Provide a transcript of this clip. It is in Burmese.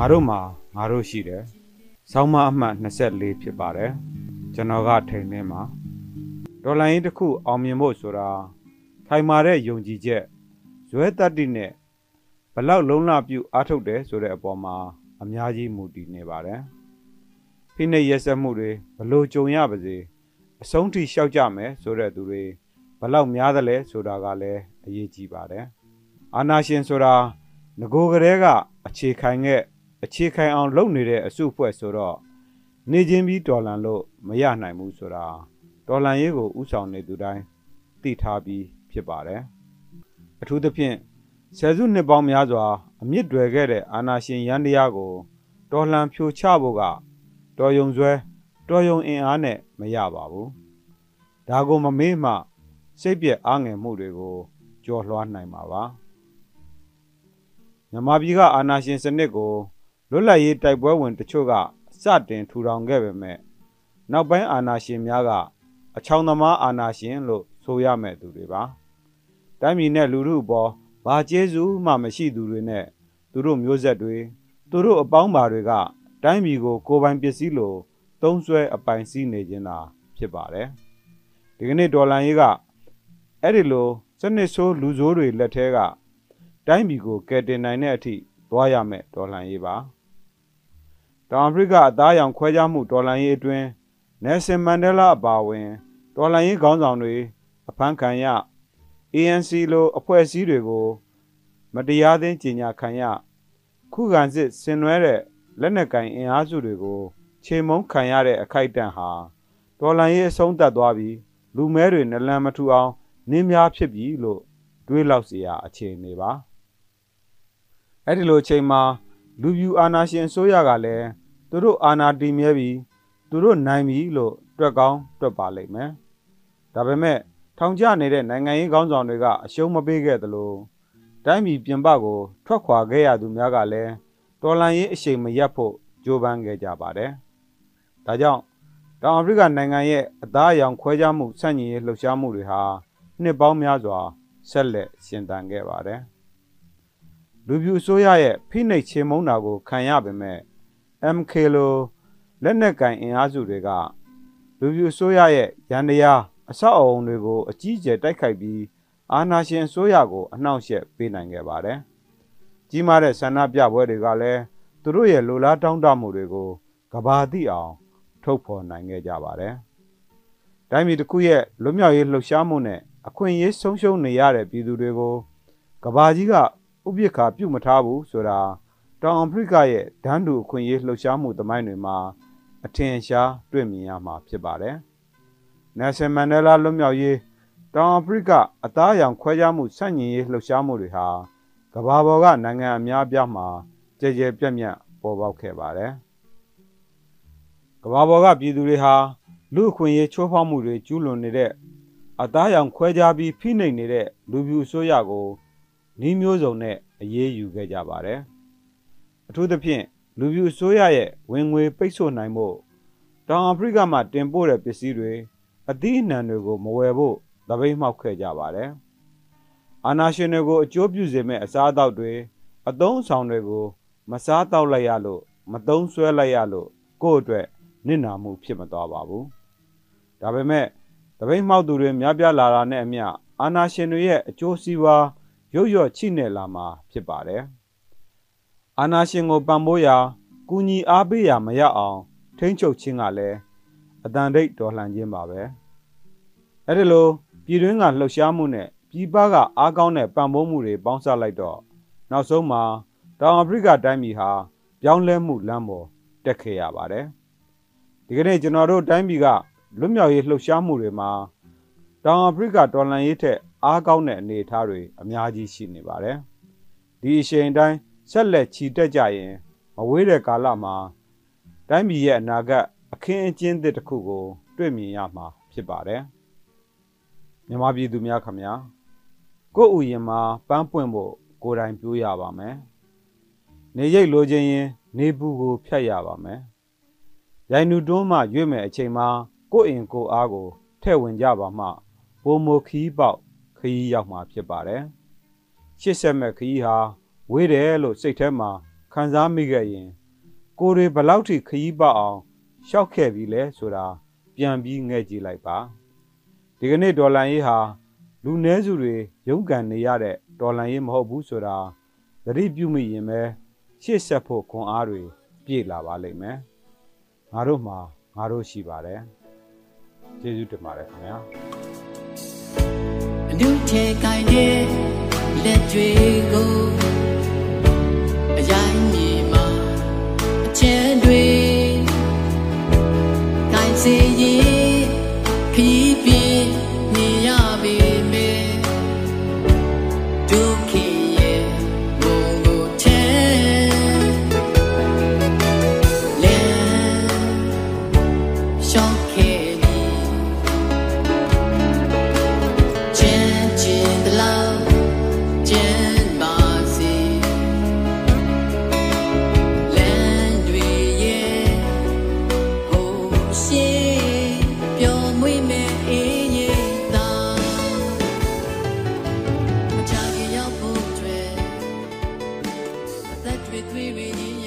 ငါတို့မှာငါတို့ရှိတယ်။ဆောင်းမအမှတ်24ဖြစ်ပါတယ်။ကျွန်တော်ကထိန်နေမှာဒေါ်လာရင်းတစ်ခုအောင်မြင်ဖို့ဆိုတာခိုင်မာတဲ့ယုံကြည်ချက်ဇွဲတတ္တိနဲ့ဘလောက်လုံးလပြုအားထုတ်တယ်ဆိုတဲ့အပေါ်မှာအများကြီးမူတည်နေပါတယ်။ဖိနှိပ်ရက်စက်မှုတွေဘလို့ကြုံရပါစေအဆုံးထိရှောက်ကြမယ်ဆိုတဲ့သူတွေဘလောက်များသလဲဆိုတာကလည်းအရေးကြီးပါတယ်။အာနာရှင်ဆိုတာငโกကလေးကအခြေခံတဲ့ အခြေခံအောင်လုပ်နေတဲ့အစုအဖွဲ့ဆိုတော့နေချင်းပြီးတော်လန်လို့မရနိုင်ဘူးဆိုတာတော်လန်ရေးကိုဥဆောင်နေသူတိုင်းသိထားပြီးဖြစ်ပါတယ်အထူးသဖြင့်ဆယ်စုနှစ်ပေါင်းများစွာအမြင့်တွယ်ခဲ့တဲ့အာနာရှင်ရန်တရားကိုတော်လှန်ဖြိုချဖို့ကတော်ယုံဆွဲတော်ယုံအင်အားနဲ့မရပါဘူးဒါကိုမမေ့မှစိတ်ပြက်အားငယ်မှုတွေကိုကြော်လွှားနိုင်မှာပါမြန်မာပြည်ကအာဏာရှင်စနစ်ကို လွတ်လပ်ရေးတိုက်ပွဲဝင်တချို့ကစတင်ထူထောင်ခဲ့ပေမဲ့နောက်ပိုင်းအာဏာရှင်များကအချောင်သမားအာဏာရှင်လို့ဆိုရမဲ့သူတွေပါတိုင်းပြည်နဲ့လူထုအပေါ်ဘာကျေးဇူးမှမရှိသူတွေနဲ့သူတို့မျိုးဆက်တွေသူတို့အပေါင်းပါတွေကတိုင်းပြည်ကိုကိုယ်ပိုင်ပစ္စည်းလိုသုံးဆွဲအပိုင်စီးနေခြင်းသာဖြစ်ပါတယ်ဒီကနေ့ဒေါ်လာရေးကအဲ့ဒီလိုစနစ်ဆိုးလူဆိုးတွေလက်ထဲကတိုင်းပြည်ကိုကယ်တင်နိုင်တဲ့အထိသွားရမယ်ဒေါ်လာရေးပါ တောင်အာဖရိကအသားရောင်ခွဲခြားမှုဒေါ်လာရေးအတွင်းနယ်ဆင်မန်ဒဲလာအပါအဝင်ဒေါ်လာရေးခေါင်းဆောင်တွေအဖမ်းခံရ ANC လိုအဖွဲ့အစည်းတွေကိုမတရားသင်းကြီးညာခံရခုခံစစ်ဆင်နွှဲတဲ့လက်နက်ကင်အင်အားစုတွေကိုခြေမုံခံရတဲ့အခိုက်အတန့်ဟာဒေါ်လာရေးအဆုံးသတ်သွားပြီးလူမဲတွေနလန်မထူအောင်နင်းများဖြစ်ပြီလို့တွေးလောက်เสียအခြေအနေပါအဲ့ဒီလိုအချိန်မှာ လူပြူအာနာရှင်ဆိုရကလည်းသူတို့အာနာတည်မြဲပြီးသူတို့နိုင်ပြီလို့တွက်ကောင်းတွက်ပါလိမ့်မယ်ဒါပေမဲ့ထောင်ကျနေတဲ့နိုင်ငံရေးခေါင်းဆောင်တွေကအရှုံးမပေးခဲ့သလိုတိုင်းပြည်ပြင်ပကို ထွက်ခွာခဲ့ရသူများကလည်းတော်လန်ရေးအရှိန်မရက်ဖို့ကြိုးပမ်းခဲ့ကြပါတယ်ဒါကြောင့်တောင်အာဖရိကနိုင်ငံရဲ့အသားအရောင်ခွဲခြားမှုဆန့်ကျင်ရေးလှုပ်ရှားမှုတွေဟာနှစ်ပေါင်းများစွာဆက်လက်ရှင်သန်ခဲ့ပါတယ် လူပြူအစိုးရရဲ့ဖိနှိပ်ချေမှုန်းတာကိုခံရပေမဲ့ MK လိုလက်နက်ကင်အင်အားစုတွေကလူပြူအစိုးရရဲ့ရန်တရားအဆောက်အအုံတွေကိုအကြီးအကျယ်တိုက်ခိုက်ပြီးအာဏာရှင်အစိုးရကိုအနှောင့်အယှက်ပေးနိုင်ခဲ့ပါတယ်။ကြီးမားတဲ့ဆန္ဒပြပွဲတွေကလည်းသူတို့ရဲ့လိုလားတောင်းတမှုတွေကိုကဘာသိအောင် ထုတ်ဖော်နိုင်ခဲ့ကြပါတယ်။တိုင်းပြည်တစ်ခုရဲ့လွတ်မြောက်ရေးလှုပ်ရှားမှုနဲ့အခွင့်အရေးဆုံးရှုံးနေရတဲ့ပြည်သူတွေကိုကဘာကြီးက ဥပိ္ပခါပြုတ်မထားဘူးဆိုတာတောင်အာဖရိကရဲ့ဒန်းတူအခွင့်အရေးလှုပ်ရှားမှုသမိုင်းတွေမှာအထင်ရှားတွေ့မြင်ရမှာဖြစ်ပါတယ်။ Nelson Mandela လွတ်မြောက်ရေးတောင်အာဖရိကအသားအရောင်ခွဲခြားမှုဆန့်ကျင်ရေးလှုပ်ရှားမှုတွေဟာကမ္ဘာပေါ်ကနိုင်ငံအများအပြားမှာကြဲကြဲပြန့်ပြန့်ပေါ်ပေါက်ခဲ့ပါတယ်။ကမ္ဘာပေါ်ကပြည်သူတွေဟာလူအခွင့်အရေးချိုးဖောက်မှုတွေကျူးလွန်နေတဲ့အသားရောင်ခွဲခြားပြီးဖိနှိပ်နေတဲ့လူပြူအစိုးရကို နှီးမျိုးစုံနဲ့အရေးယူခဲ့ကြပါတယ်။အထူးသဖြင့်လူပြူအစိုးရရဲ့ဝင်ငွေပိတ်ဆို့နိုင်ဖို့တောင်အာဖရိကမှာတင်ပို့တဲ့ပစ္စည်းတွေအသီးအနှံတွေကိုမဝယ်ဖို့သပိတ်မှောက်ခဲ့ကြပါတယ်။အာနာရှင်တွေကိုအကျိုးပြုစေမဲ့အစားအသောက်တွေအသုံးဆောင်တွေကို မစားတောက်လိုက်ရလို့မသုံးဆွဲလိုက်ရလို့ကိုယ့်အတွက်နစ်နာမှုဖြစ်မသွားပါဘူး။ဒါပေမဲ့တပိတ်မှောက်သူတွေများပြားလာတာနဲ့အမျှအာနာရှင်တွေရဲ့အကျိုးစီးပွား ရုပ်ရော့ချိနေလာမှာဖြစ်ပါတယ်။အာနာရှင်ကိုပံ့ပိုးရာကူညီအားပေးရာမရအောင်ထိမ့်ချုပ်ခြင်းကလည်းအတန်တိတ်တော်လှန်ခြင်းပါပဲ။အဲဒီလိုပြည်တွင်းကလှုပ်ရှားမှုနဲ့ပြည်ပကအားကောင်းတဲ့ပံ့ပိုးမှုတွေပေါင်းစပ်လိုက်တော့နောက်ဆုံးမှာတောင်အာဖရိကတိုင်းပြည်ဟာပြောင်းလဲမှုလမ်းပေါ်တက်ခဲ့ရပါတယ်။ဒီကနေ့ကျွန်တော်တို့တိုင်းပြည်ကလွတ်မြောက်ရေးလှုပ်ရှားမှုတွေမှာတောင်အာဖရိကတော်လှန်ရေးထက် အားကောင်းတဲ့အနေအထားတွေအများကြီးရှိနေပါတယ်။ဒီအချိန်တိုင်းဆက်လက်ချီတက်ကြရင်မဝေးတဲ့ကာလမှာတိုင်းပြည်ရဲ့အနာဂတ်အခင်းအကျင်းသစ်တစ်ခုကို တွေ့မြင်ရမှာဖြစ်ပါတယ်။မြန်မာပြည်သူများခမညာကိုယ့်ဥယျာဉ်မှာပန်းပွင့်ဖို့ကိုယ်တိုင်ပြိုးရပါမယ်။နေရိပ်လိုချင်ရင် နေပူကိုဖြတ်ရပါမယ်။ရိုင်နူတွန်းမှရွေ့မယ်အချိန်မှာကိုယ့်အင်ကိုအားကိုထဲ့ဝင်ကြပါမှပုံမခီးပေါက် ခီးရောက်မှာဖြစ်ပါတယ်။ရှစ်ဆက်မဲ့ခီးဟာဝေးတယ်လို့စိတ်ထဲမှာခံစားမိခဲ့ရင် ကိုယ်တွေဘလောက်ထိခရီးပေါအောင်ရှောက်ခဲ့ပြီလဲဆိုတာပြန်ပြီးငဲ့ကြည့်လိုက်ပါဒီကနေ့ဒေါ်လာရေးဟာလူနည်းစုတွေရုန်းကန်နေရတဲ့ဒေါ်လာရေးမဟုတ်ဘူးဆိုတာသတိပြုမိရင်ပဲရှေ့ဆက်ဖို့ခွန်အားတွေပြည့်လာပါလိမ့်မယ်ငါတို့မှာငါတို့ရှိပါတယ်ကျေးဇူးတင်ပါတယ်ခင်ဗျာ ဒုချေကိုင်းတဲ့လက်ကြွေကိုအရိုင်းမြေမှာအချဲတွေကိုင်းစေရင်ခီးပြင်းနေရပေမဲ့ဒုခေရဲ့ဘုံကိုချဲလဲရှောင်းခေ between me